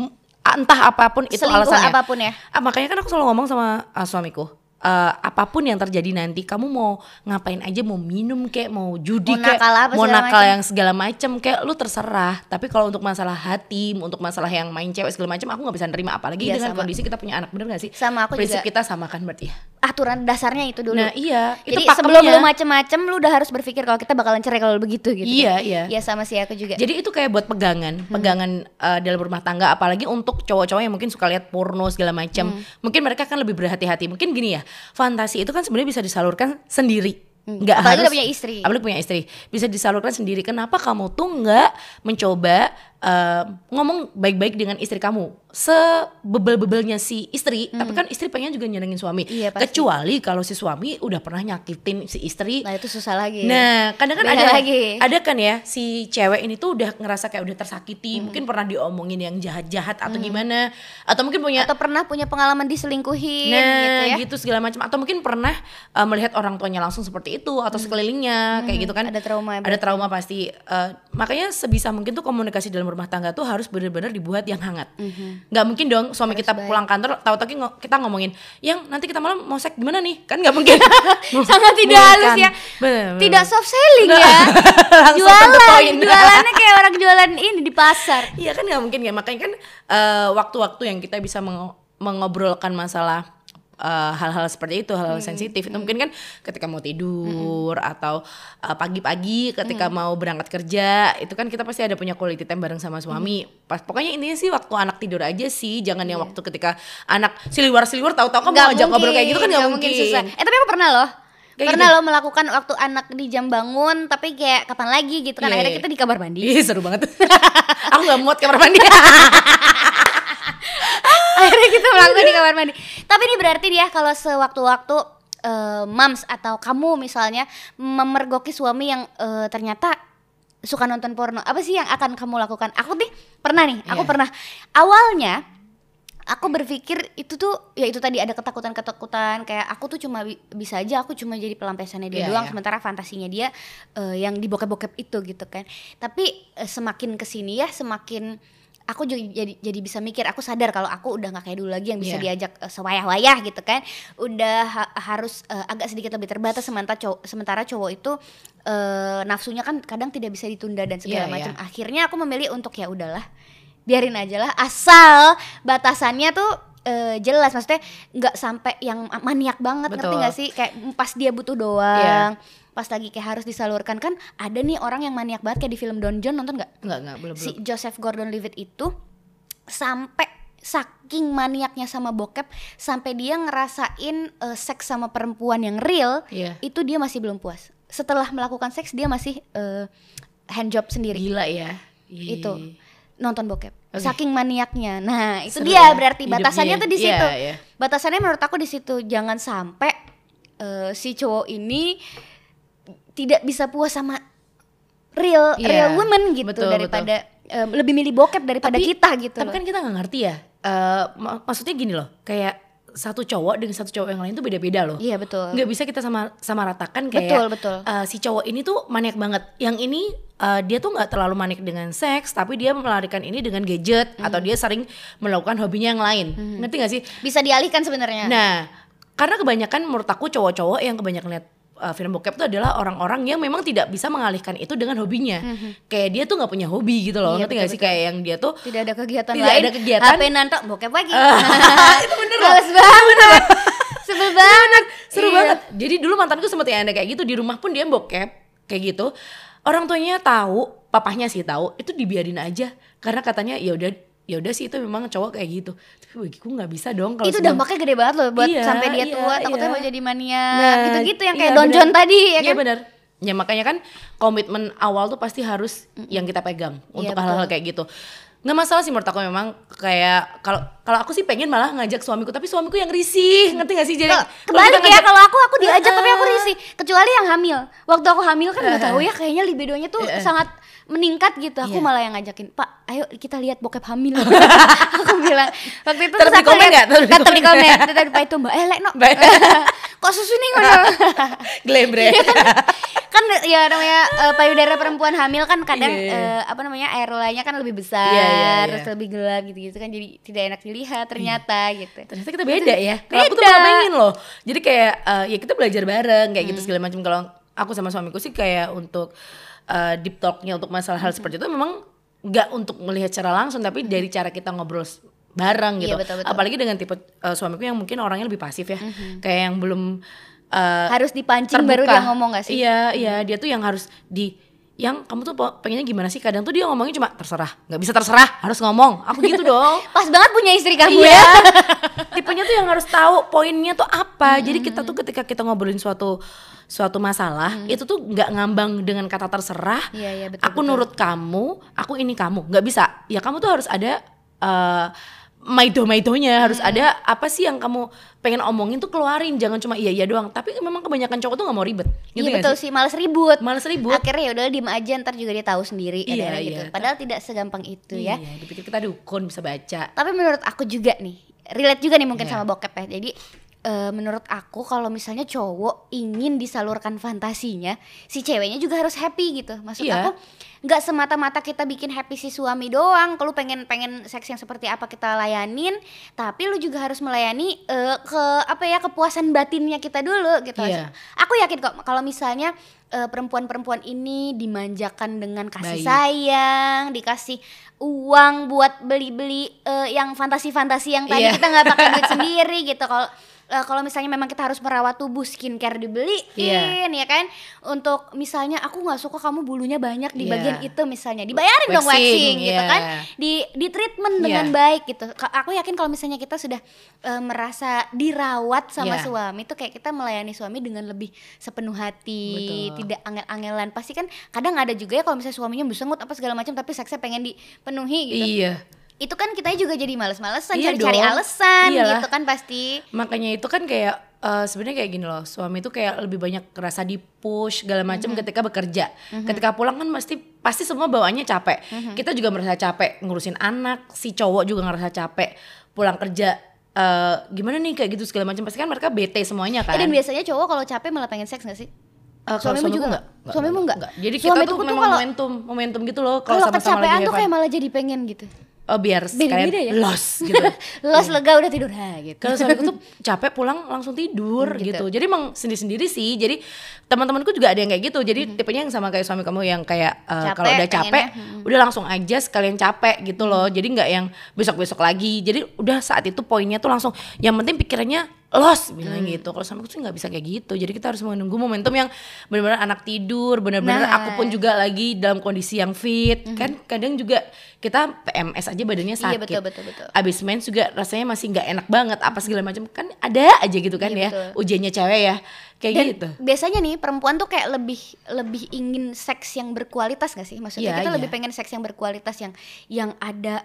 Entah apa pun itu Selingkuh alasannya. apa pun ya. Ah, makanya kan aku selalu ngomong sama uh, suamiku. Eh, apa pun yang terjadi nanti kamu mau ngapain aja mau minum kayak mau judi Mau kayak nakal apa mau nakal macem. yang segala macem kayak lu terserah tapi kalau untuk masalah hati untuk masalah yang main cewek segala macem aku nggak bisa nerima apalagi Iya, dengan sama. kondisi kita punya anak bener gak sih Sama aku prinsip juga. kita sama kan berarti ya aturan dasarnya itu dulu. nah iya itu Jadi sebelum pakemnya. lu macem-macem lu udah harus berpikir kalau kita bakalan cerai kalau begitu gitu. Iya, kan. iya. Iya sama sih aku juga. Jadi itu kayak buat pegangan, Hmm. pegangan uh, dalam rumah tangga apalagi untuk cowok-cowok yang mungkin suka lihat porno segala macam. Hmm. Mungkin mereka kan lebih berhati-hati. Mungkin gini ya, fantasi itu kan sebenarnya bisa disalurkan sendiri. Nggak Hmm. Apalagi harus udah punya istri. Apalagi punya istri. Bisa disalurkan sendiri. Kenapa kamu tuh nggak mencoba uh, ngomong baik-baik dengan istri kamu? Sebebel-bebelnya si istri, tapi kan istri pengen juga nyenengin suami. Hmm. Iya, pasti. Kecuali kalau si suami udah pernah nyakitin si istri, Nah itu susah lagi. Nah, kadang kan Beda ada lagi. ada kan ya si cewek ini tuh udah ngerasa kayak udah tersakiti, Hmm. mungkin pernah diomongin yang jahat-jahat atau gimana, atau mungkin punya Atau pernah punya pengalaman diselingkuhin nah gitu ya. gitu segala macam, atau mungkin pernah uh, melihat orang tuanya langsung seperti itu atau sekelilingnya kayak gitu kan. Hmm. Ada trauma ya Ada trauma pasti. Uh, makanya sebisa mungkin tuh komunikasi dalam rumah tangga tuh harus benar-benar dibuat yang hangat. Nggak mungkin dong suami kita Mhm. baik. pulang kantor tahu-tahu kita ngomongin, yang nanti kita malam mau seks gimana nih? Kan nggak mungkin. Sangat tidak Bukan. halus ya. Bener, Tidak bener. soft selling ya. Jualan, jualannya kayak orang jualan ini di pasar. Iya kan nggak mungkin ya makanya kan eh, waktu-waktu yang kita bisa meng- mengobrolkan masalah eh, hal-hal seperti itu hal-hal sensitif. Itu mungkin kan ketika mau tidur atau eh, pagi-pagi ketika mau berangkat kerja itu kan kita pasti ada punya quality time bareng sama suami. Pas pokoknya intinya sih waktu anak tidur aja sih jangan yang waktu ketika anak siliwar-siliwar tahu-tahu kamu ngajak ngobrol kayak gitu kan nggak nggak mungkin, susah. Eh tapi aku pernah loh. Kayak pernah gitu? loh melakukan waktu anak di jam bangun tapi kayak kapan lagi gitu kan. Iya, akhirnya iya. kita di kamar mandi. Ih, seru banget. Aku nggak muat kamar mandi akhirnya kita melakukan di kamar mandi. Tapi ini berarti dia kalau sewaktu-waktu eh, mams atau kamu misalnya memergoki suami yang eh, ternyata suka nonton porno, apa sih yang akan kamu lakukan? Aku nih pernah nih, aku Iya. pernah awalnya aku berpikir itu tuh ya itu tadi ada ketakutan-ketakutan kayak aku tuh cuma bi- bisa aja aku cuma jadi pelampiasannya dia Iya, doang iya. sementara fantasinya dia eh, yang di bokep-bokep itu gitu kan. Tapi eh, semakin ke sini ya semakin aku juga jadi jadi bisa mikir aku sadar kalau aku udah nggak kayak dulu lagi yang bisa Iya. diajak eh, sewayah-wayah gitu kan. Udah ha- harus eh, agak sedikit lebih terbatas sementara cowok sementara cowok itu eh, nafsunya kan kadang tidak bisa ditunda dan segala Iya, macam. iya. Akhirnya aku memilih untuk ya udahlah biarin aja lah asal batasannya tuh eh, jelas maksudnya nggak sampai yang maniak banget ngerti Betul. nggak sih kayak pas dia butuh doang pas lagi kayak harus disalurkan kan ada nih orang yang maniak banget kayak di film Don John nonton nggak nggak nggak belum si Joseph Gordon-Levitt itu sampai saking maniaknya sama bokep sampai dia ngerasain eh, seks sama perempuan yang real Iya. itu dia masih belum puas setelah melakukan seks dia masih eh, handjob sendiri gila ya Ih. itu nonton bokep Oke. saking maniaknya nah itu Seru dia ya berarti hidupnya batasannya ya. tuh di Iya, situ iya. batasannya menurut aku di situ jangan sampai eh, si cowok ini tidak bisa puas sama real Iya, real woman gitu betul, daripada eh, lebih milih bokep daripada Tapi- kita gitu Tapi loh. kan kita nggak ngerti ya. Eh, mak- maksudnya gini loh, kayak satu cowok dengan satu cowok yang lain tuh beda-beda loh. Iya betul. nggak bisa kita sama sama ratakan kayak Betul, betul. eh, si cowok ini tuh maniak banget yang ini eh, dia tuh nggak terlalu manik dengan seks tapi dia melarikan ini dengan gadget Hmm. atau dia sering melakukan hobinya yang lain ngerti gak sih Bisa dialihkan sebenarnya. nah karena kebanyakan menurut aku cowok-cowok yang kebanyakan lihat eh, film bokep itu adalah orang-orang yang memang tidak bisa mengalihkan itu dengan hobinya kayak dia tuh nggak punya hobi gitu loh Hmm. Iya, ngerti gak sih kayak yang dia tuh tidak ada kegiatan Tidak lain. ada kegiatan. HP nonton bokep lagi. itu bener loh Males banget. Sebel banget. seru Iya. banget jadi dulu mantanku sempet yang ada kayak gitu di rumah pun dia bokep kayak gitu orang tuanya tahu papahnya sih tahu itu dibiarin aja karena katanya ya udah ya udah sih itu memang cowok kayak gitu tapi bagiku nggak bisa dong kalau Itu semua- dampaknya gede banget loh buat Iya, sampai dia iya, tua takutnya iya. mau jadi mania Nah, gitu-gitu yang iya, kayak Don bener. John tadi ya Iya kan. benar. Ya makanya kan komitmen awal tuh pasti harus yang kita pegang untuk Iya, hal-hal betul. kayak gitu. Nggak masalah sih menurut aku memang kayak kalau kalau aku sih pengen malah ngajak suamiku tapi suamiku yang risih ngerti gak sih? Jadi kebalik ya kalau aku aku diajak tapi aku risih. Kecuali yang hamil. Waktu aku hamil kan nggak tahu ya kayaknya libidonya tuh Heeh. sangat meningkat gitu. Aku Iya. malah yang ngajakin pak ayo kita lihat bokep hamil. Aku bilang waktu itu Terus aku komen nggak? Terus di komen tetep di itu mbak eh lek no kok susu nih ngono? Glebre. kan. Ya namanya eh, payudara perempuan hamil kan kadang Iya. eh, apa namanya air linya kan lebih besar Iya, iya, iya. terus lebih gelap gitu-gitu kan. Jadi tidak enak dilihat ternyata gitu Ternyata kita beda ya. Kalau aku tuh malah pengen loh. Jadi kayak eh, ya kita belajar bareng kayak gitu segala macam. Kalau aku sama suamiku sih kayak untuk eh, deep talknya untuk masalah hal seperti itu memang nggak untuk melihat secara langsung tapi dari cara kita ngobrol bareng gitu. Iya, betul, betul. Apalagi dengan tipe eh, suamiku yang mungkin orangnya lebih pasif ya. Kayak yang belum eh, harus dipancing baru terbuka. dia ngomong gak sih Iya, iya, dia tuh yang harus di yang kamu tuh pengennya gimana sih? Kadang tuh dia ngomongnya cuma terserah, nggak bisa terserah, harus ngomong. Aku gitu dong. pas banget punya istri kamu Iya. ya Tipenya tuh yang harus tahu poinnya tuh apa. Jadi kita tuh ketika kita ngobrolin suatu suatu masalah, itu tuh nggak ngambang dengan kata terserah. Iya, iya, betul, aku betul. nurut kamu, aku ini kamu. nggak bisa. Ya kamu tuh harus ada eh maido-maidonya harus ada apa sih yang kamu pengen omongin tuh keluarin jangan cuma iya iya doang tapi memang kebanyakan cowok tuh nggak mau ribet gitu Iya betul sih? sih, males ribut. males ribut Akhirnya ya udah diem aja ntar juga dia tahu sendiri Iya, iya. gitu. Padahal tidak segampang itu ya. iya dipikir kita dukun bisa baca Tapi menurut aku juga nih, relate juga nih mungkin Iya. sama bokep ya. Jadi eh, menurut aku kalau misalnya cowok ingin disalurkan fantasinya, si ceweknya juga harus happy gitu. Maksud Iya. aku nggak semata-mata kita bikin happy si suami doang. Kalau pengen pengen seks yang seperti apa kita layanin, tapi lu juga harus melayani eh, ke apa ya kepuasan batinnya kita dulu gitu. Iya. Aku yakin kok kalau misalnya eh, perempuan-perempuan ini dimanjakan dengan kasih Baik. sayang, dikasih uang buat beli-beli eh, yang fantasi-fantasi yang tadi Iya. kita nggak pakai duit sendiri gitu. Kalau eh, kalau misalnya memang kita harus merawat tubuh skincare dibeliin Iya. ya kan untuk misalnya aku nggak suka kamu bulunya banyak di Iya. bagian itu misalnya dibayarin dong Waxing, waxing gitu iya. kan di di treatment dengan Iya. baik gitu aku yakin kalau misalnya kita sudah eh, merasa dirawat sama Iya. suami tuh kayak kita melayani suami dengan lebih sepenuh hati Betul. tidak angel-angelan pasti kan kadang ada juga ya kalau misalnya suaminya besengut apa segala macam tapi seksnya pengen dipenuhi gitu iya itu kan kita juga jadi males-malesan Iya cari-cari alasan Iyalah. gitu kan pasti. Makanya itu kan kayak eh, sebenarnya kayak gini loh suami itu kayak lebih banyak rasa di push segala macam ketika bekerja. Ketika pulang kan pasti pasti semua bawaannya capek. Kita juga merasa capek ngurusin anak si cowok juga ngerasa capek pulang kerja. Eh, gimana nih kayak gitu segala macam pasti kan mereka bete semuanya kan Eh, dan biasanya cowok kalau capek malah pengen seks gak sih? Eh, kalau suamimu juga nggak? nggak? Suamimu nggak? jadi kita tuh tuh memang kalau- momentum momentum gitu loh kalau sama-sama kecapean lagi tuh kayak malah jadi pengen gitu oh biar sekalian ya? los gitu los lega udah tidur ha gitu Kalau suamiku tuh capek pulang langsung tidur Hmm, gitu. gitu. Jadi emang sendiri-sendiri sih. Jadi teman-temanku juga ada yang kayak gitu. Jadi tipenya yang sama kayak suami kamu yang kayak Hmm. uh, kalau udah capek, pengennya, hmm. udah langsung aja sekalian capek gitu loh. Jadi nggak yang besok-besok lagi. Jadi udah saat itu poinnya tuh langsung yang penting pikirannya los bilang Hmm. gitu. Kalau suamiku sih nggak bisa kayak gitu. Jadi kita harus menunggu momentum yang benar-benar anak tidur, benar-benar Nah. aku pun juga lagi dalam kondisi yang fit. Kan kadang juga kita PMS aja badannya Hmm. Iya, sakit betul, betul, betul. abis mens juga rasanya masih nggak enak banget apa segala macam kan ada aja gitu kan Iya, ya betul. ujiannya cewek ya kayak Dan gitu biasanya nih perempuan tuh kayak lebih lebih ingin seks yang berkualitas gak sih? Maksudnya Iya, kita iya. lebih pengen seks yang berkualitas yang yang ada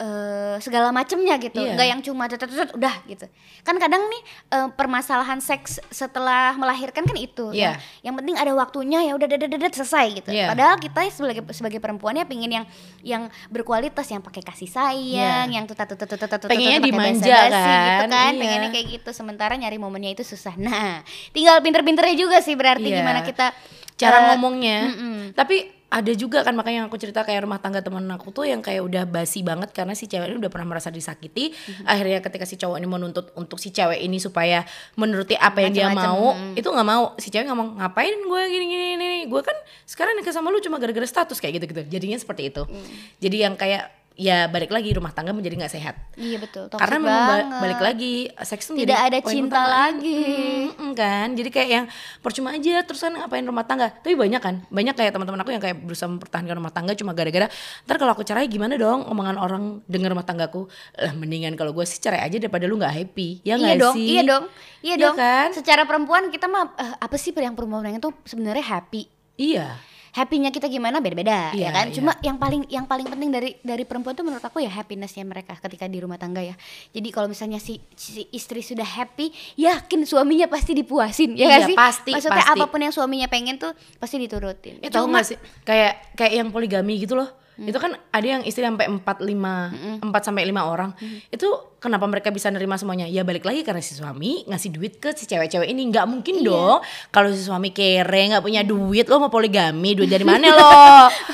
eh, segala macemnya gitu Iya. nggak yang cuma tetet udah gitu kan kadang nih eh, permasalahan seks setelah melahirkan kan itu Iya. yang, yang penting ada waktunya ya udah dedet selesai gitu Iya. padahal kita sebagai sebagai perempuannya pingin yang yang berkualitas yang pakai kasih sayang yang tuh tuh tuh tuh Pengennya dimanja basa-basi gitu kan, kan iya. pengennya kayak gitu sementara nyari momennya itu susah nah tinggal pinter-pinternya juga sih berarti Iya. gimana kita cara eh, ngomongnya. mm-mm. Tapi ada juga kan makanya yang aku cerita kayak rumah tangga temen aku tuh yang kayak udah basi banget karena si cewek ini udah pernah merasa disakiti. Mm-hmm. Akhirnya ketika si cowok ini menuntut untuk si cewek ini supaya menuruti apa yang dia mau, mm. itu nggak mau. Si cewek ngomong ngapain gue gini gini gini. Gue kan sekarang nikah sama lu cuma gara-gara status kayak gitu gitu. Jadinya seperti itu. Mm. Jadi yang kayak ya balik lagi rumah tangga menjadi nggak sehat. iya betul toxic Karena memang ba- balik lagi seks tuh Tidak ada cinta lagi. Mm-mm kan jadi kayak yang percuma aja terus kan ngapain rumah tangga tapi banyak kan banyak kayak teman-teman aku yang kayak berusaha mempertahankan rumah tangga cuma gara-gara ntar kalau aku cerai gimana dong omongan orang dengar rumah tanggaku lah mendingan kalau gue sih cerai aja daripada lu nggak happy ya iya nggak dong, sih iya dong, iya Iya dong. kan? Secara perempuan kita mah eh, apa sih yang perempuan yang itu sebenarnya happy. iya Happynya kita gimana beda-beda Iya, ya kan. iya. Cuma yang paling yang paling penting dari dari perempuan tuh menurut aku ya happinessnya mereka ketika di rumah tangga ya. Jadi kalau misalnya si, si istri sudah happy, yakin suaminya pasti dipuasin ya Iya, sih? pasti, Maksudnya pasti. apa pun yang suaminya pengen tuh pasti diturutin. itu Tahu nggak sih kayak kayak yang poligami gitu loh Hmm. itu kan ada yang istri sampai 4 5 4 sampai 5 orang Hmm. itu kenapa mereka bisa nerima semuanya ya balik lagi karena si suami ngasih duit ke si cewek-cewek ini nggak mungkin Iya. dong kalau si suami kere nggak punya duit lo mau poligami duit dari mana lo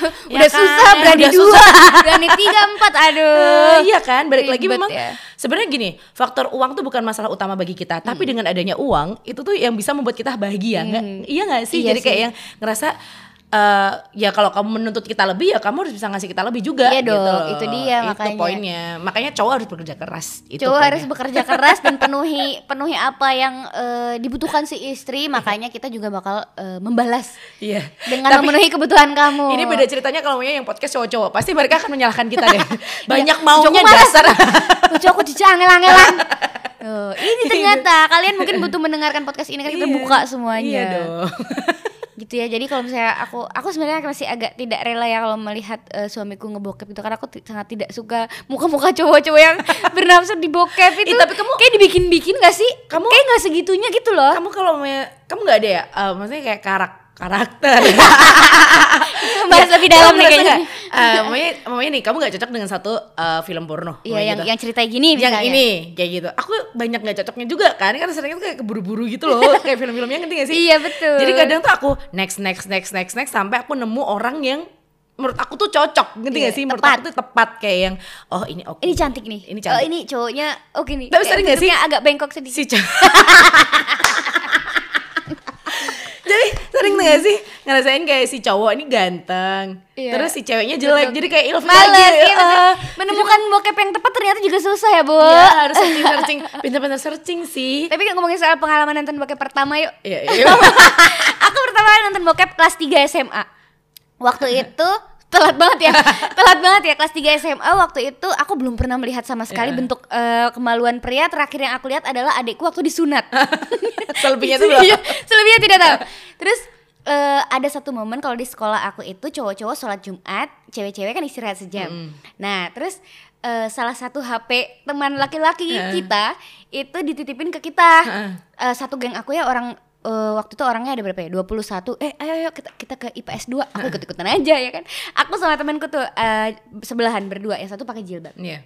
Ya Udah kan? susah berani Udah dua, susah. berani tiga empat, aduh. Eh, iya kan balik lagi Ribet memang ya. sebenarnya gini faktor uang tuh bukan masalah utama bagi kita tapi Hmm. dengan adanya uang itu tuh yang bisa membuat kita bahagia nggak iya nggak sih Iya jadi sih. kayak yang ngerasa eh ya kalau kamu menuntut kita lebih ya kamu harus bisa ngasih kita lebih juga Iya gitu dong, itu dia itu makanya. poinnya makanya cowok harus bekerja keras itu Cowok harus poinnya. bekerja keras dan penuhi penuhi apa yang eh, dibutuhkan si istri, makanya kita juga bakal eh, membalas iya dengan Tapi memenuhi kebutuhan kamu. ini beda ceritanya kalau yang podcast cowok-cowok pasti mereka akan menyalahkan kita deh banyak Iya, maunya cowok dasar Lucu aku cica angel-angelan. Tuh, ini ternyata kalian mungkin butuh mendengarkan podcast ini kan kita Iya. buka semuanya. iya dong Gitu ya. Jadi kalau misalnya aku aku sebenarnya masih agak tidak rela ya kalau melihat eh, suamiku ngebokep itu karena aku sangat tidak suka muka-muka cowok-cowok yang bernafsu di bokep itu. Ih, tapi kamu- kayak dibikin-bikin gak sih? Kamu- kayak nggak segitunya gitu loh. kamu kalau kamu nggak ada ya eh, maksudnya kayak karak karakter Bahas lebih dalam nih kayaknya. Eh, mamanya, mamanya nih, kamu gak cocok dengan satu eh, film porno. Iya yang gitu. yang cerita gini yang misalnya. ini kayak gitu. Aku banyak gak cocoknya juga kan, karena sering tuh kayak keburu-buru gitu loh, kayak film-filmnya ngerti gak sih? Iya, betul. Jadi kadang tuh aku next next next next next sampai aku nemu orang yang menurut aku tuh cocok, ngerti Iya, gak sih? Menurut tepat. aku tuh tepat kayak yang oh ini oke. Ini cantik nih. Ini Oh, cantik. ini cowoknya oke nih. Tapi sering nggak sih? agak bengkok sedikit. si cowok. Jadi sering tuh gak sih ngerasain kayak si cowok ini ganteng, Iya. terus si ceweknya jelek, Betul. jadi kayak ilfil lagi. iya, betul. Eh, Menemukan bokep yang tepat ternyata juga susah ya, Bu. Iya harus searching searching, pintar-pintar searching sih. Tapi kan ngomongin soal pengalaman nonton bokep pertama yuk. Iya iya. Aku pertama kali nonton bokep kelas 3 SMA. Waktu itu telat banget ya. telat banget ya kelas 3 SMA waktu itu aku belum pernah melihat sama sekali Iya. bentuk eh, kemaluan pria. Terakhir yang aku lihat adalah adekku waktu disunat. Selebihnya tuh belum. Selebihnya tidak tahu. Terus eh, ada satu momen kalau di sekolah aku itu cowok-cowok sholat Jumat, cewek-cewek kan istirahat sejam. Nah, terus eh, salah satu HP teman laki-laki kita itu dititipin ke kita. Heeh. Eh, satu geng aku ya orang eh, waktu itu orangnya ada berapa ya? 21. Eh, ayo ayo kita kita ke IPS 2. Aku ikut-ikutan aja ya kan. Aku sama temanku tuh eh, sebelahan berdua, yang satu pakai jilbab Iya.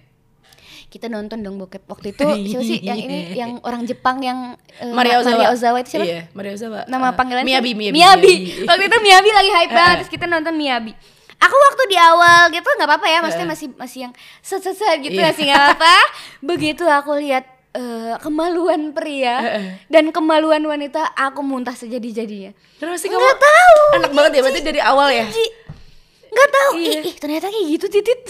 kita nonton dong bokep waktu itu siapa sih yang ini yang orang Jepang yang eh, Maria Ozawa. Maria Ozawa itu siapa? Iya, Maria Ozawa. Nama Eh, panggilan Miyabi, siapa? Miyabi. Miyabi. Waktu itu Miyabi lagi hype banget terus kita nonton Miyabi. Aku waktu di awal gitu nggak apa-apa ya, maksudnya masih masih yang set set set gitu Iya. masih nggak apa. Begitu aku lihat eh, kemaluan pria Heeh. dan kemaluan wanita, aku muntah sejadi-jadinya. Kenapa sih kamu? Nggak tahu. Anak banget ya berarti dari awal ya. Ji, nggak tahu. Iya. Ih, ih, ternyata kayak gitu titit.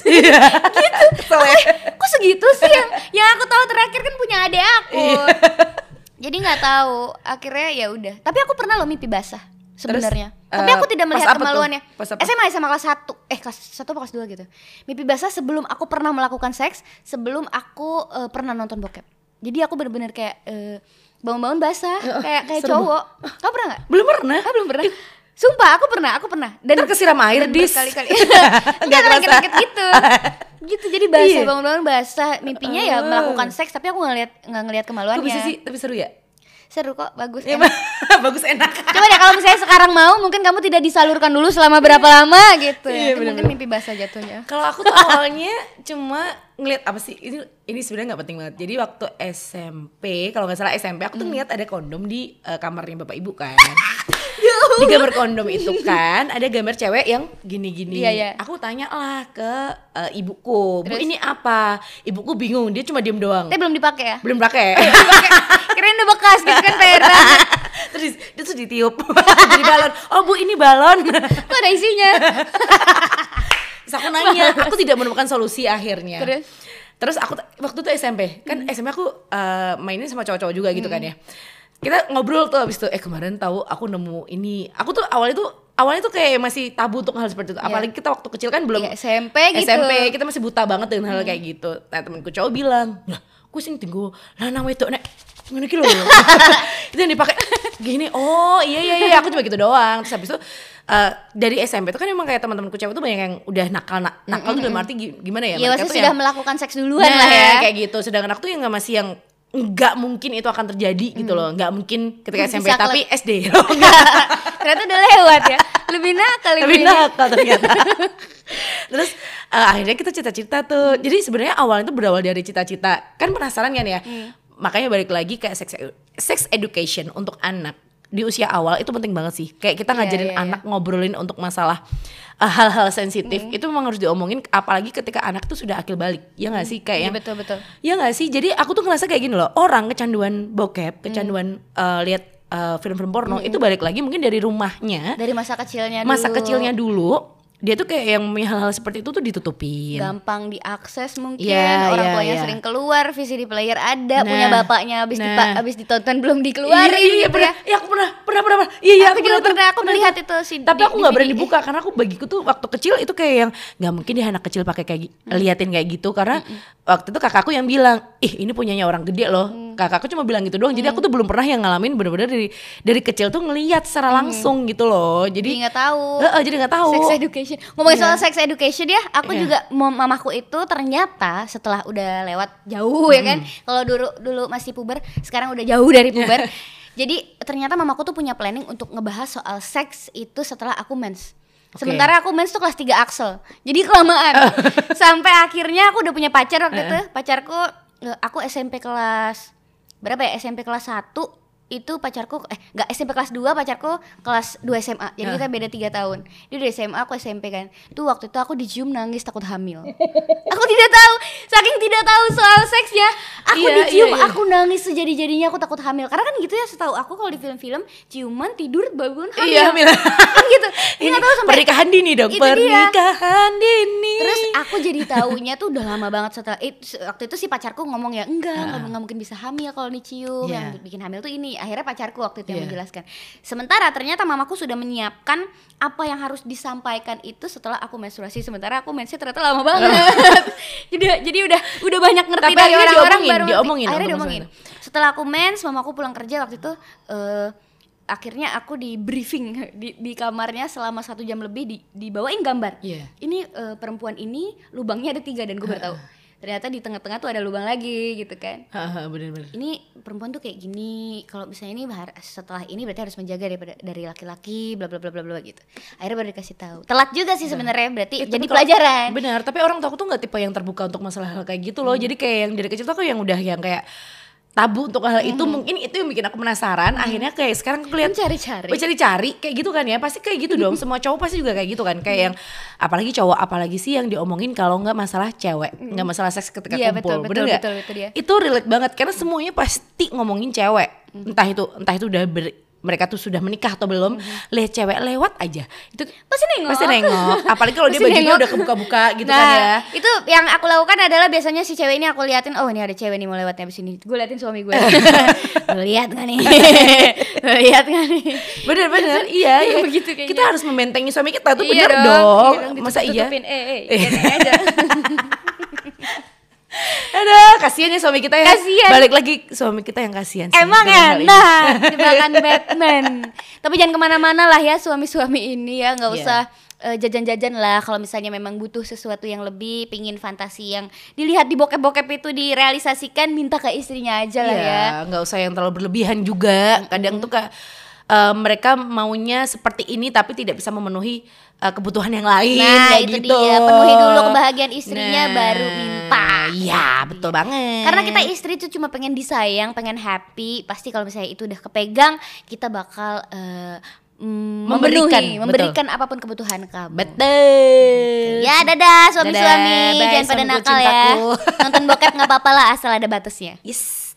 Kesel ya. kok segitu sih yang yang aku tahu terakhir kan punya adik aku Iya. jadi nggak tahu akhirnya ya udah tapi aku pernah loh mimpi basah sebenarnya Terus, tapi aku tidak melihat kemaluannya? SMA sama kelas 1 eh kelas 1 apa kelas 2 gitu mimpi basah sebelum aku pernah melakukan seks sebelum aku eh, pernah nonton bokep jadi aku bener-bener kayak eh, bangun-bangun basah kayak kayak serem. cowok kamu pernah nggak Belum pernah. Ah, belum pernah Sumpah aku pernah, aku pernah. Dan Ntar kesiram air, dan Dis. berkali-kali. Nggak lengket-lengket gitu. gitu jadi basah Iya. bangun-bangun basah mimpinya ya Ah. melakukan seks tapi aku nggak ngeliat nggak ngeliat kemaluannya sih? Tapi seru ya? Seru kok bagus Ya, enak. bagus enak. coba deh kalau misalnya sekarang mau mungkin kamu tidak disalurkan dulu selama berapa lama gitu Iya, Nanti mungkin mimpi basah jatuhnya Kalau aku tuh awalnya cuma ngeliat apa sih ini ini sebenarnya nggak penting banget. Jadi waktu SMP kalau nggak salah SMP aku tuh Hmm. ngeliat ada kondom di eh, kamarnya bapak ibu kan. di gambar kondom itu kan ada gambar cewek yang gini-gini. Iya, iya. Aku tanya lah ke eh, ibuku, bu ini apa? Ibuku bingung, dia cuma diem doang. tapi belum dipakai ya Belum pakai. kirain udah bekas gitu kan Vera terus dia tuh ditiup jadi balon. Oh bu ini balon. tuh ada isinya Terus aku nanya, aku tidak menemukan solusi akhirnya. Terus? Terus aku waktu itu SMP, kan SMP aku eh, mainnya sama cowok-cowok juga gitu kan ya. Kita ngobrol tuh abis itu, eh kemarin tahu aku nemu ini. Aku tuh awalnya tuh awalnya tuh kayak masih tabu untuk hal seperti itu. Iya. Apalagi kita waktu kecil kan belum Iya, SMP gitu SMP kita masih buta banget dengan hal kayak gitu. Nah temenku cowok bilang, lah gue sing tinggal lanang wedok nek ngene iki lho. itu yang dipakai gini. Oh iya iya iya aku cuma gitu doang. Terus habis itu eh, dari SMP itu kan emang kayak teman-temanku cewek tuh banyak yang udah nakal nak, nakal tuh dalam arti gi- gimana ya? Iya mereka tuh sudah yang- melakukan seks duluan Nah, lah ya kayak gitu. Sedangkan aku tuh yang nggak masih yang nggak mungkin itu akan terjadi gitu loh. Nggak mungkin ketika Bisa SMP kelep- tapi SD. Oh, ternyata udah lewat ya lebih nakal ini nakal ternyata. Terus eh, akhirnya kita cita-cita tuh. Jadi sebenarnya awalnya tuh berawal dari cita-cita. Kan penasaran kan ya? Makanya balik lagi ke sex sex education untuk anak di usia awal itu penting banget sih. Kayak kita Iya, ngajarin iya, iya. anak ngobrolin untuk masalah hal-hal sensitif itu memang harus diomongin apalagi ketika anak tuh sudah akil balik. Ya nggak sih kayak Iya yang betul betul Ya nggak sih? Jadi aku tuh ngerasa kayak gini loh. Orang kecanduan bokep, kecanduan eh, lihat eh, film-film porno itu balik lagi mungkin dari rumahnya, dari masa kecilnya masa dulu. kecilnya dulu. Dia tuh kayak yang punya hal-hal seperti itu tuh ditutupin. gampang diakses mungkin Iya, orang iya, tuanya iya. sering keluar VCD player ada Nah, punya bapaknya habis nah. habis ditonton belum dikeluarin iya, iya, gitu pernah. ya Iya, aku pernah, pernah, pernah, pernah. Iya, iya, aku, juga pernah, pernah aku melihat itu sih Tapi di- aku nggak berani buka karena aku bagiku tuh waktu kecil itu kayak yang nggak mungkin dia anak kecil pakai kayak liatin kayak gitu karena waktu itu kakakku yang bilang ih ini punyanya orang gede loh Mm. Kakakku cuma bilang gitu doang. Jadi aku tuh belum pernah yang ngalamin bener-bener dari dari kecil tuh ngelihat secara langsung gitu loh. Jadi nggak tahu. Heeh, jadi nggak tahu. Sex education. Ngomongin Iya. soal sex education ya aku Iya. juga mam- mamaku itu ternyata setelah udah lewat jauh ya kan? Kalau dulu dulu masih puber sekarang udah jauh dari puber. Jadi ternyata mamaku tuh punya planning untuk ngebahas soal seks itu setelah aku mens. Oke. Sementara aku mens tuh kelas 3 Axel. Jadi kelamaan. Sampai akhirnya aku udah punya pacar waktu itu. Pacarku eh, aku SMP kelas berapa ya? SMP kelas 1 itu pacarku eh enggak SMP kelas 2 pacarku kelas 2 SMA. Jadi kita beda 3 tahun. Dia udah SMA aku SMP kan. Itu waktu itu aku dicium nangis takut hamil. aku tidak tahu saking tidak tahu soal seksnya. Aku Iya, dicium, iya, iya. aku nangis sejadi-jadinya aku takut hamil. Karena kan gitu ya setahu aku kalau di film-film ciuman tidur bangun hamil. Iya, hamil. kan gitu. Ini nggak tahu sampai pernikahan dini dong Itu pernikahan dini Terus aku jadi taunya tuh udah lama banget setelah it, waktu itu si pacarku ngomong ya enggak nggak nggak mungkin bisa hamil kalau dicium Iya. yang bikin hamil tuh ini akhirnya pacarku waktu itu yang Iya. menjelaskan. Sementara ternyata mamaku sudah menyiapkan apa yang harus disampaikan itu setelah aku menstruasi. Sementara aku mensnya ternyata lama banget. Jadi jadi udah udah banyak ngerti Tapi dari orang-orang diomongin, baru diomongin akhirnya diomongin. Setelah aku mens mamaku pulang kerja waktu itu eh akhirnya aku di briefing di, di kamarnya selama satu jam lebih di, dibawain gambar. Iya. ini eh, perempuan ini lubangnya ada tiga dan gue baru tahu ternyata di tengah-tengah tuh ada lubang lagi gitu kan. Bener-bener. Ini perempuan tuh kayak gini kalau misalnya ini setelah ini berarti harus menjaga daripada dari laki-laki bla bla bla bla bla gitu. Akhirnya baru dikasih tahu. Telat juga sih sebenarnya berarti Eh, jadi pelajaran. Benar, tapi orang tua aku tuh nggak tipe yang terbuka untuk masalah hal kayak gitu Hmm. loh. Jadi kayak yang dari kecil tuh aku yang udah yang kayak tabu untuk hal itu mungkin itu yang bikin aku penasaran. Akhirnya kayak sekarang aku lihat Mencari-cari. Oh, cari-cari. Kayak gitu kan ya? Pasti kayak gitu dong. Semua cowok pasti juga kayak gitu kan? Kayak yang apalagi cowok apalagi sih yang diomongin kalau nggak masalah cewek nggak masalah seks ketika Iya, kumpul. betul, bener betul, nggak? betul, itu dia. itu relate banget karena semuanya pasti ngomongin cewek. Entah itu entah itu udah ber- mereka tuh sudah menikah atau belum lihat cewek lewat aja itu Pasti nengok. pasti nengok apalagi kalau dia bajunya nengok. udah kebuka-buka gitu nah, kan ya itu yang aku lakukan adalah biasanya si cewek ini aku liatin, oh ini ada cewek nih mau lewatnya di sini. Gue liatin suami gue. Lihat gak nih? Lihat gak nih? bener-bener iya Iya, iya begitu kayaknya. kita harus membentengi suami kita tuh Iya bener dong, dong, iya masa iya. Eh, eh, gini aja. Aduh, kasihan ya suami kita ya. Kasihan. Balik lagi suami kita yang kasihan sih. Emang ini. enak jebakan Batman. Tapi jangan ke mana-mana lah ya suami-suami ini ya, nggak Iya. usah eh, jajan-jajan lah kalau misalnya memang butuh sesuatu yang lebih pingin fantasi yang dilihat di bokep-bokep itu direalisasikan minta ke istrinya aja lah ya Iya, nggak usah yang terlalu berlebihan juga. Kadang tuh kayak eh, mereka maunya seperti ini tapi tidak bisa memenuhi eh, kebutuhan yang lain Nah kayak itu gitu. dia penuhi dulu kebahagiaan istrinya Nah, baru minta. Iya, betul banget. Karena kita istri tuh cuma pengen disayang, pengen happy. Pasti kalau misalnya itu udah kepegang, kita bakal eh, mm, Memberikan, memenuhi, betul. memberikan apa pun kebutuhan kamu. betul. Ya dadah suami-suami jangan pada nakal ya. Nonton bokep nggak apa-apa lah asal ada batasnya. Yes.